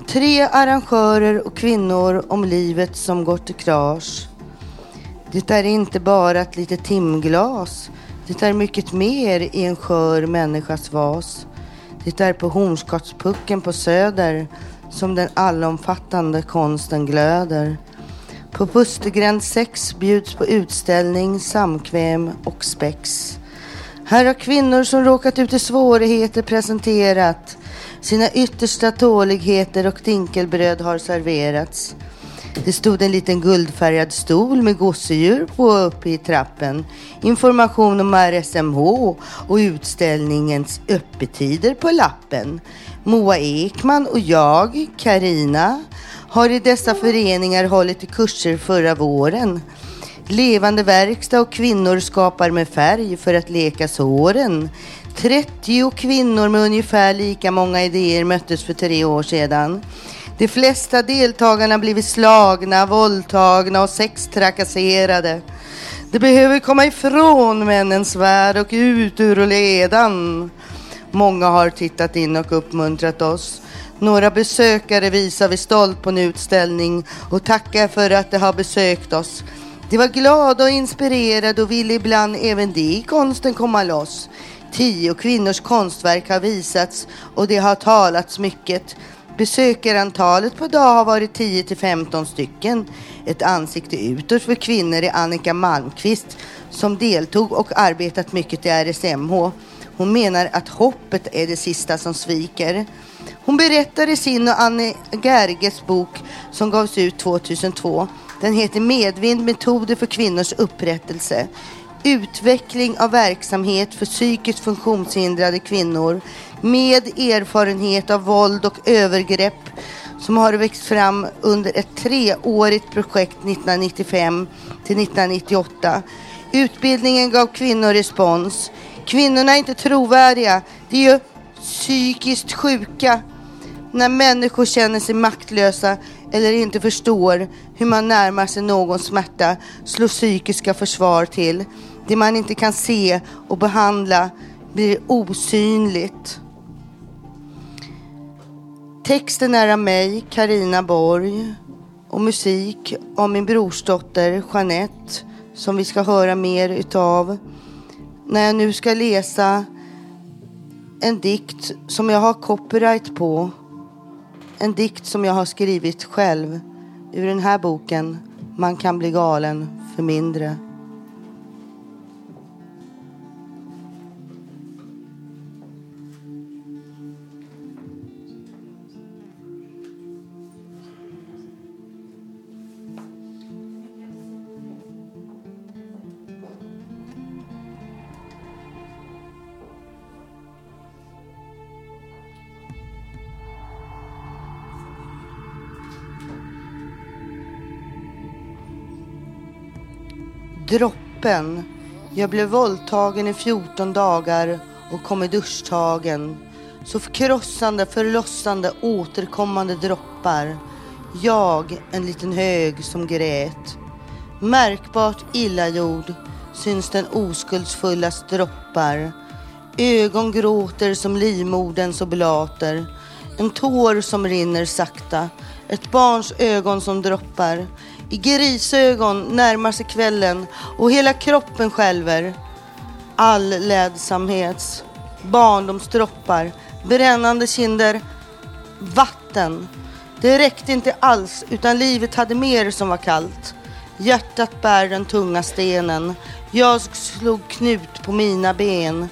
Tre arrangörer och kvinnor om livet som gått i krasch. Det är inte bara ett litet timglas. Det är mycket mer i en skör människas vas. Det är på Hornskottspucken på Söder som den allomfattande konsten glöder. På Pustergränd 6 bjuds på utställning, samkväm och spex. Här har kvinnor som råkat ut i svårigheter presenterat. Sina yttersta tåligheter och dinkelbröd har serverats. Det stod en liten guldfärgad stol med gosedjur på uppe i trappen. Information om RSMH och utställningens öppettider på lappen. Moa Ekman och jag, Karina, har i dessa föreningar hållit i kurser förra våren. Levande verkstad och kvinnor skapar med färg för att leka såren. 30 kvinnor med ungefär lika många idéer möttes för tre år sedan. De flesta deltagarna blivit slagna, våldtagna och sextrakasserade. De behöver komma ifrån männens värld och ut ur ledan. Många har tittat in och uppmuntrat oss. Några besökare visar vi stolt på en utställning och tackar för att de har besökt oss. De var glada och inspirerade och ville ibland även de i konsten komma loss. Tio kvinnors konstverk har visats och det har talats mycket. Besökarantalet på dag har varit 10 till 15 stycken. Ett ansikte utåt för kvinnor är Annika Malmqvist som deltog och arbetat mycket i RSMH. Hon menar att hoppet är det sista som sviker. Hon berättar i sin och Anne Gerges bok som gavs ut 2002. Den heter Medvind metoder för kvinnors upprättelse. Utveckling av verksamhet för psykiskt funktionshindrade kvinnor med erfarenhet av våld och övergrepp som har växt fram under ett treårigt projekt 1995 till 1998. Utbildningen gav kvinnor respons. Kvinnorna är inte trovärdiga. De är ju psykiskt sjuka. När människor känner sig maktlösa eller inte förstår hur man närmar sig någons smärta slår psykiska försvar till. Det man inte kan se och behandla blir osynligt. Texten är av mig, Karina Borg och musik av min brorsdotter Jeanette som vi ska höra mer utav. När jag nu ska läsa en dikt som jag har copyright på en dikt som jag har skrivit själv ur den här boken Man kan bli galen för mindre. Droppen. Jag blev våldtagen i 14 dagar och kom i duschtagen. Så förkrossande, förlossande, återkommande droppar. Jag, en liten hög som grät. Märkbart illagjord syns den oskuldsfullas droppar. Ögon gråter som livmoderns oblater. En tår som rinner sakta. Ett barns ögon som droppar. I grisögon närmar sig kvällen och hela kroppen skälver. All lädsamhets, barndomsdroppar, brännande kinder, vatten. Det räckte inte alls utan livet hade mer som var kallt. Hjärtat bär den tunga stenen. Jag slog knut på mina ben.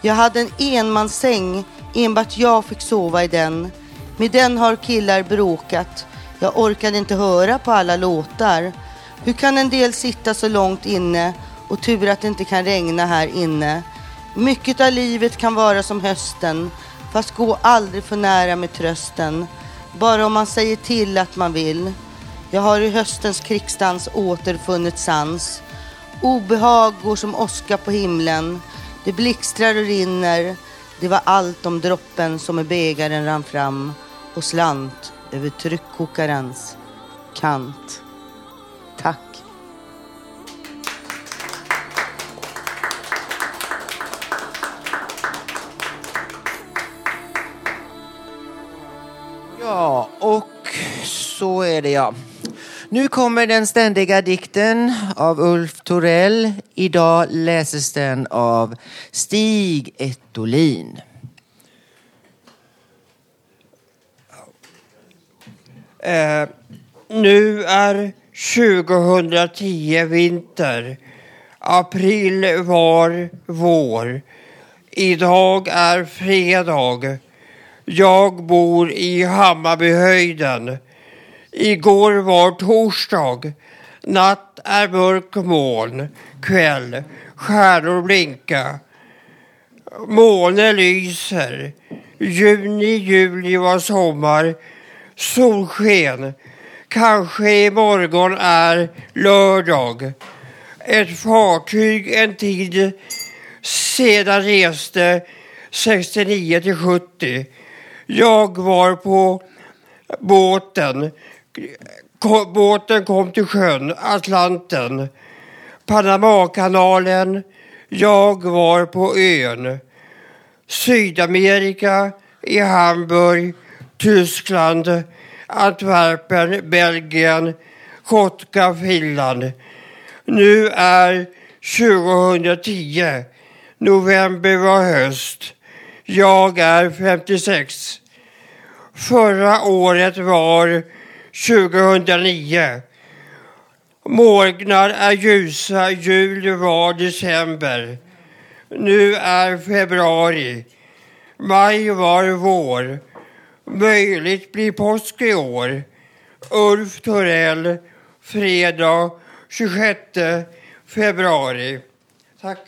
Jag hade en enmanssäng, enbart jag fick sova i den. Med den har killar bråkat. Jag orkade inte höra på alla låtar. Hur kan en del sitta så långt inne och tur att det inte kan regna här inne. Mycket av livet kan vara som hösten, fast gå aldrig för nära med trösten. Bara om man säger till att man vill. Jag har i höstens krigsdans återfunnit sans. Obehag går som åska på himlen. Det blixtrar och rinner. Det var allt om droppen som i bägaren rann fram och slant över tryckkokarens kant. Tack. Ja, och så är det ja. Nu kommer den ständiga dikten av Ulf Torell. Idag läses den av Stig Ettolin. Eh, nu är 2010 vinter. April var vår. Idag är fredag. Jag bor i Hammarbyhöjden. Igår var torsdag. Natt är mörk moln. Kväll. Stjärnor blinka. Månen lyser. Juni, juli var sommar. Solsken. Kanske imorgon är lördag. Ett fartyg en tid sedan reste 69 till 70. Jag var på båten. Båten kom till sjön, Atlanten. Panamakanalen. Jag var på ön. Sydamerika, i Hamburg, Tyskland, Antwerpen, Belgien, Kotka, Finland. Nu är 2010. November var höst. Jag är 56. Förra året var 2009. Morgnar är ljusa, jul var december. Nu är februari. Maj var vår. Möjligt blir påsk i år. Ulf Torell, fredag 26 februari. Tack.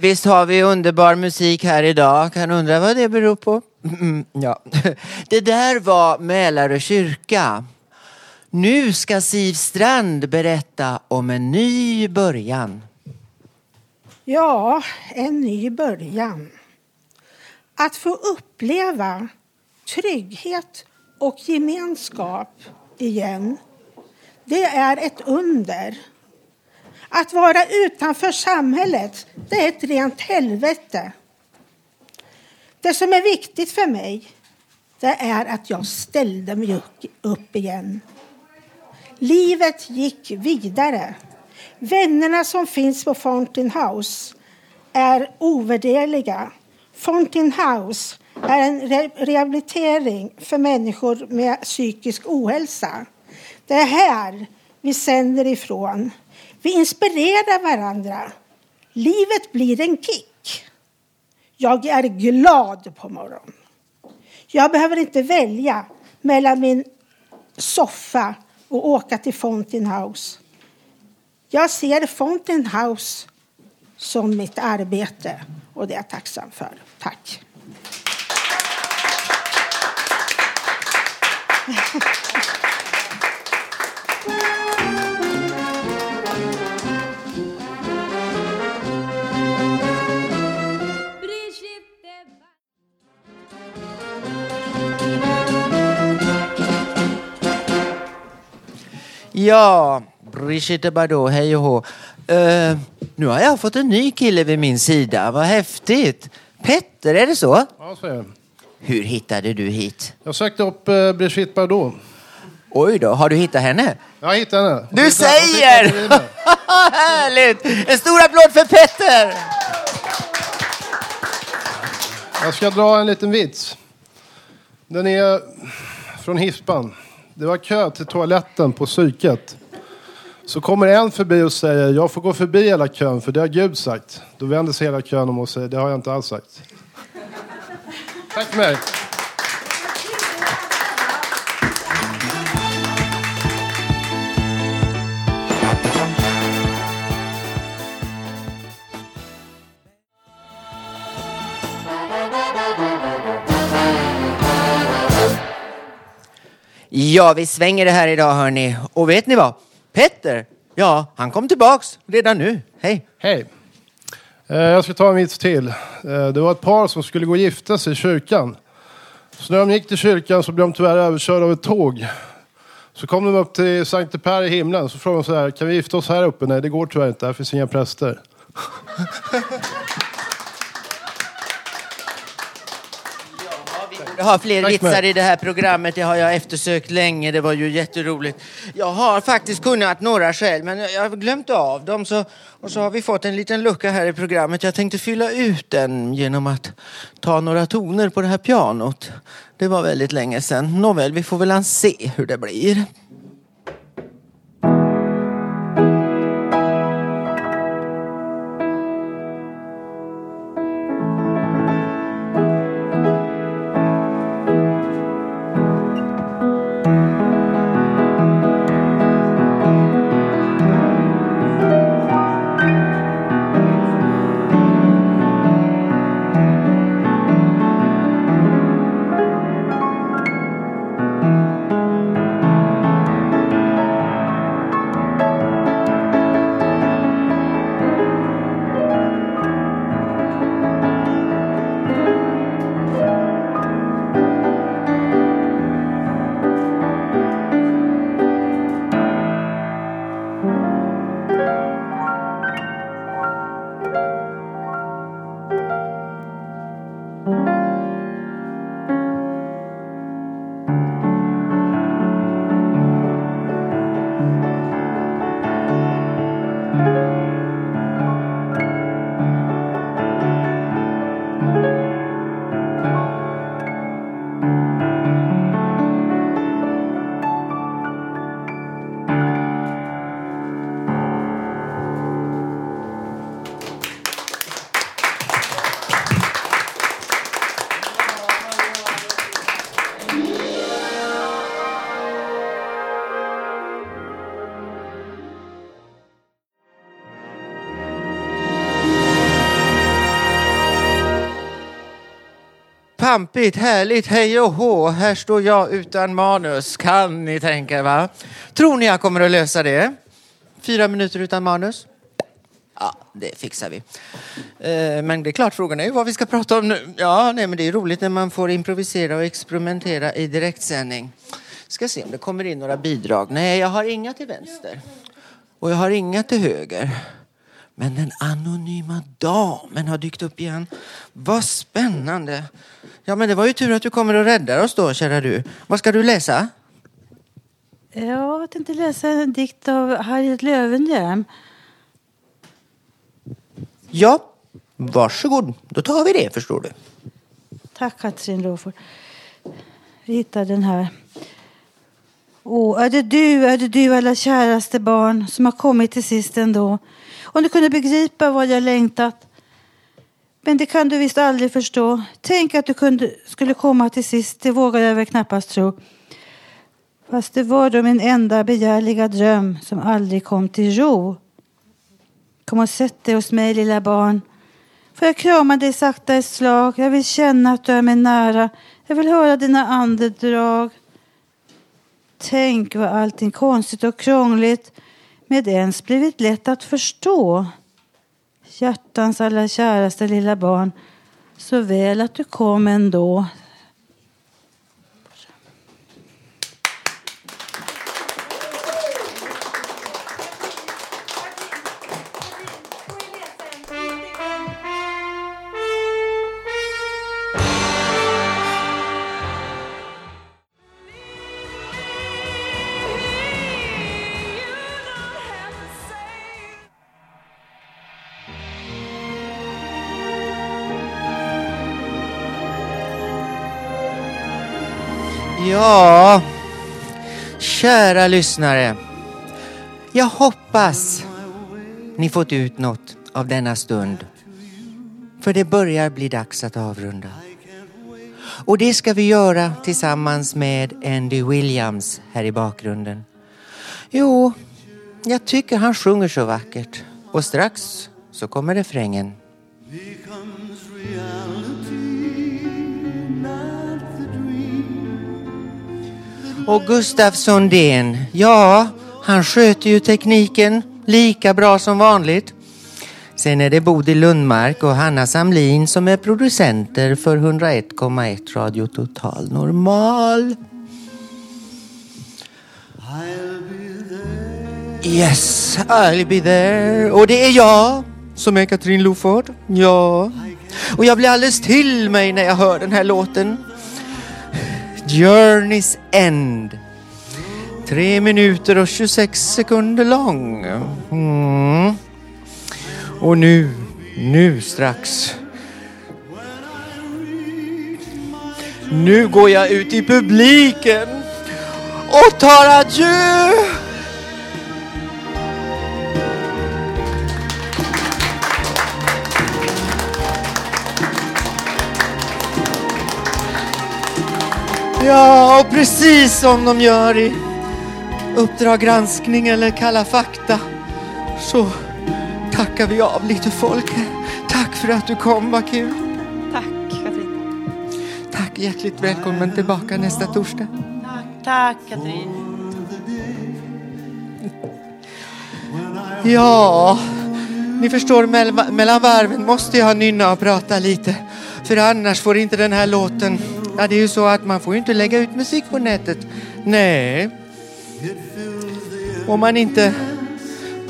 Visst har vi underbar musik här idag. Kan undra vad det beror på? Mm, ja. Det där var Mälarö kyrka. Nu ska Siv Strand berätta om en ny början. Ja, en ny början. Att få uppleva trygghet och gemenskap igen, det är ett under. Att vara utanför samhället, det är ett rent helvete. Det som är viktigt för mig det är att jag ställde mig upp- igen. Livet gick vidare. Vännerna som finns på Fountain House är ovärderliga. Fountain House är en rehabilitering för människor med psykisk ohälsa. Det är här vi sänder ifrån. Vi inspirerar varandra. Livet blir en kick. Jag är glad på morgonen. Jag behöver inte välja mellan min soffa och åka till Fountain House. Jag ser Fountain House som mitt arbete och det är jag tacksam för. Tack. Ja, Brigitte Bardot, hej och hå. Eh, nu har jag fått en ny kille vid min sida. Vad häftigt. Petter, är det så? Ja, så är det. Hur hittade du hit? Jag sökte upp eh, Brigitte Bardot. Oj då, har du hittat henne? Jag hittade henne. Hon Du hon här säger! mig. Härligt! En stor applåd för Petter! Jag ska dra en liten vits. Den är från Hispan. Det var kö till toaletten på psyket. Så kommer en förbi och säger jag får gå förbi hela kön för det har Gud sagt. Då vänder sig hela kön om och säger det har jag inte alls sagt. Tack för mig. Ja, vi svänger det här idag hörni. Och vet ni vad? Petter, ja, han kom tillbaks redan nu. Hej! Hej! Eh, Jag ska ta en vits till. Eh, Det var ett par som skulle gå och gifta sig i kyrkan. Så när de gick till kyrkan så blev de tyvärr överkörda av ett tåg. Så kom de upp till Sankte Per i himlen så frågade de så här, kan vi gifta oss här uppe? Nej, det går tyvärr inte, här finns inga präster. Jag har fler Tack, vitsar i det här programmet. Det har jag eftersökt länge. Det var ju jätteroligt. Jag har faktiskt kunnat några själv, men jag har glömt av dem. Så, och så har vi fått en liten lucka här i programmet. Jag tänkte fylla ut den genom att ta några toner på det här pianot. Det var väldigt länge sedan. Nåväl, vi får väl se hur det blir. Pampigt, härligt, hej och hå. Här står jag utan manus. Kan ni tänka er, va? Tror ni jag kommer att lösa det? Fyra minuter utan manus? Ja, det fixar vi. Eh, men det är klart, frågan är ju vad vi ska prata om nu. Ja, nej, men det är roligt när man får improvisera och experimentera i direktsändning. Ska se om det kommer in några bidrag. Nej, jag har inga till vänster. Och jag har inga till höger. Men den anonyma damen har dykt upp igen. Vad spännande. Ja, men det var ju tur att du kommer och räddar oss då, kära du. Vad ska du läsa? Jag tänkte läsa en dikt av Harriet Löwenhjelm. Ja, varsågod. Då tar vi det, förstår du. Tack Katrin Loford. Vi hittade den här. Åh, är det du, är det du alla käraste barn som har kommit till sist ändå? Om du kunde begripa vad jag längtat. Men det kan du visst aldrig förstå. Tänk att du kunde, skulle komma till sist, det vågar jag väl knappast tro. Fast det var då min enda begärliga dröm som aldrig kom till ro. Kom och sätt dig hos mig lilla barn. Får jag krama dig sakta ett slag? Jag vill känna att du är mig nära. Jag vill höra dina andedrag. Tänk vad allting konstigt och krångligt med ens blivit lätt att förstå. Hjärtans allra käraste lilla barn. Så väl att du kom ändå. Kära lyssnare. Jag hoppas ni fått ut något av denna stund. För det börjar bli dags att avrunda. Och det ska vi göra tillsammans med Andy Williams här i bakgrunden. Jo, jag tycker han sjunger så vackert. Och strax så kommer refrängen. Och Gustaf Sundén, ja, han sköter ju tekniken lika bra som vanligt. Sen är det Bodil Lundmark och Hanna Samlin som är producenter för 101,1 Radio Total Normal. Yes, I'll be there. Och det är jag som är Katrin Loford. Ja. Och jag blir alldeles till mig när jag hör den här låten. Journey's End. Tre minuter och 26 sekunder lång. Mm. Och nu, nu strax. Nu går jag ut i publiken och tar adjö. Ja, och precis som de gör i Uppdrag granskning eller Kalla fakta så tackar vi av lite folk. Tack för att du kom, vad kul. Tack Katrin. Tack, hjärtligt välkommen tillbaka nästa torsdag. Tack Katrin. Ja, ni förstår mell- mellan varven måste jag nynna och prata lite. För annars får inte den här låten, ja det är ju så att man får ju inte lägga ut musik på nätet. Nej. Om man inte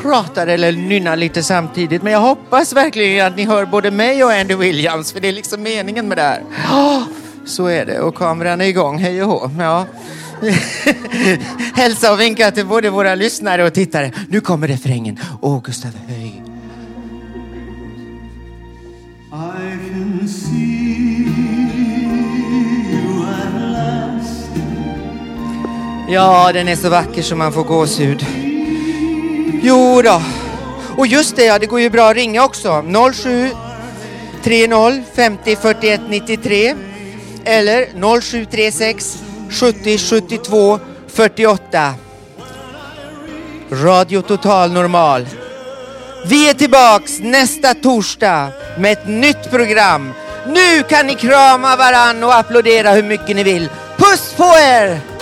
pratar eller nynnar lite samtidigt. Men jag hoppas verkligen att ni hör både mig och Andy Williams för det är liksom meningen med det här. Ja, så är det och kameran är igång, hej och hå. Ja. Hälsa och vinka till både våra lyssnare och tittare. Nu kommer refrängen. Åh, Gustav, höj. Ja, den är så vacker som man får gåshud. Jo då. Och just det, ja, det går ju bra att ringa också. 07 30 50 41 93 eller 0736 70 72 48. Radio Total Normal. Vi är tillbaks nästa torsdag med ett nytt program. Nu kan ni krama varann och applådera hur mycket ni vill. Puss på er!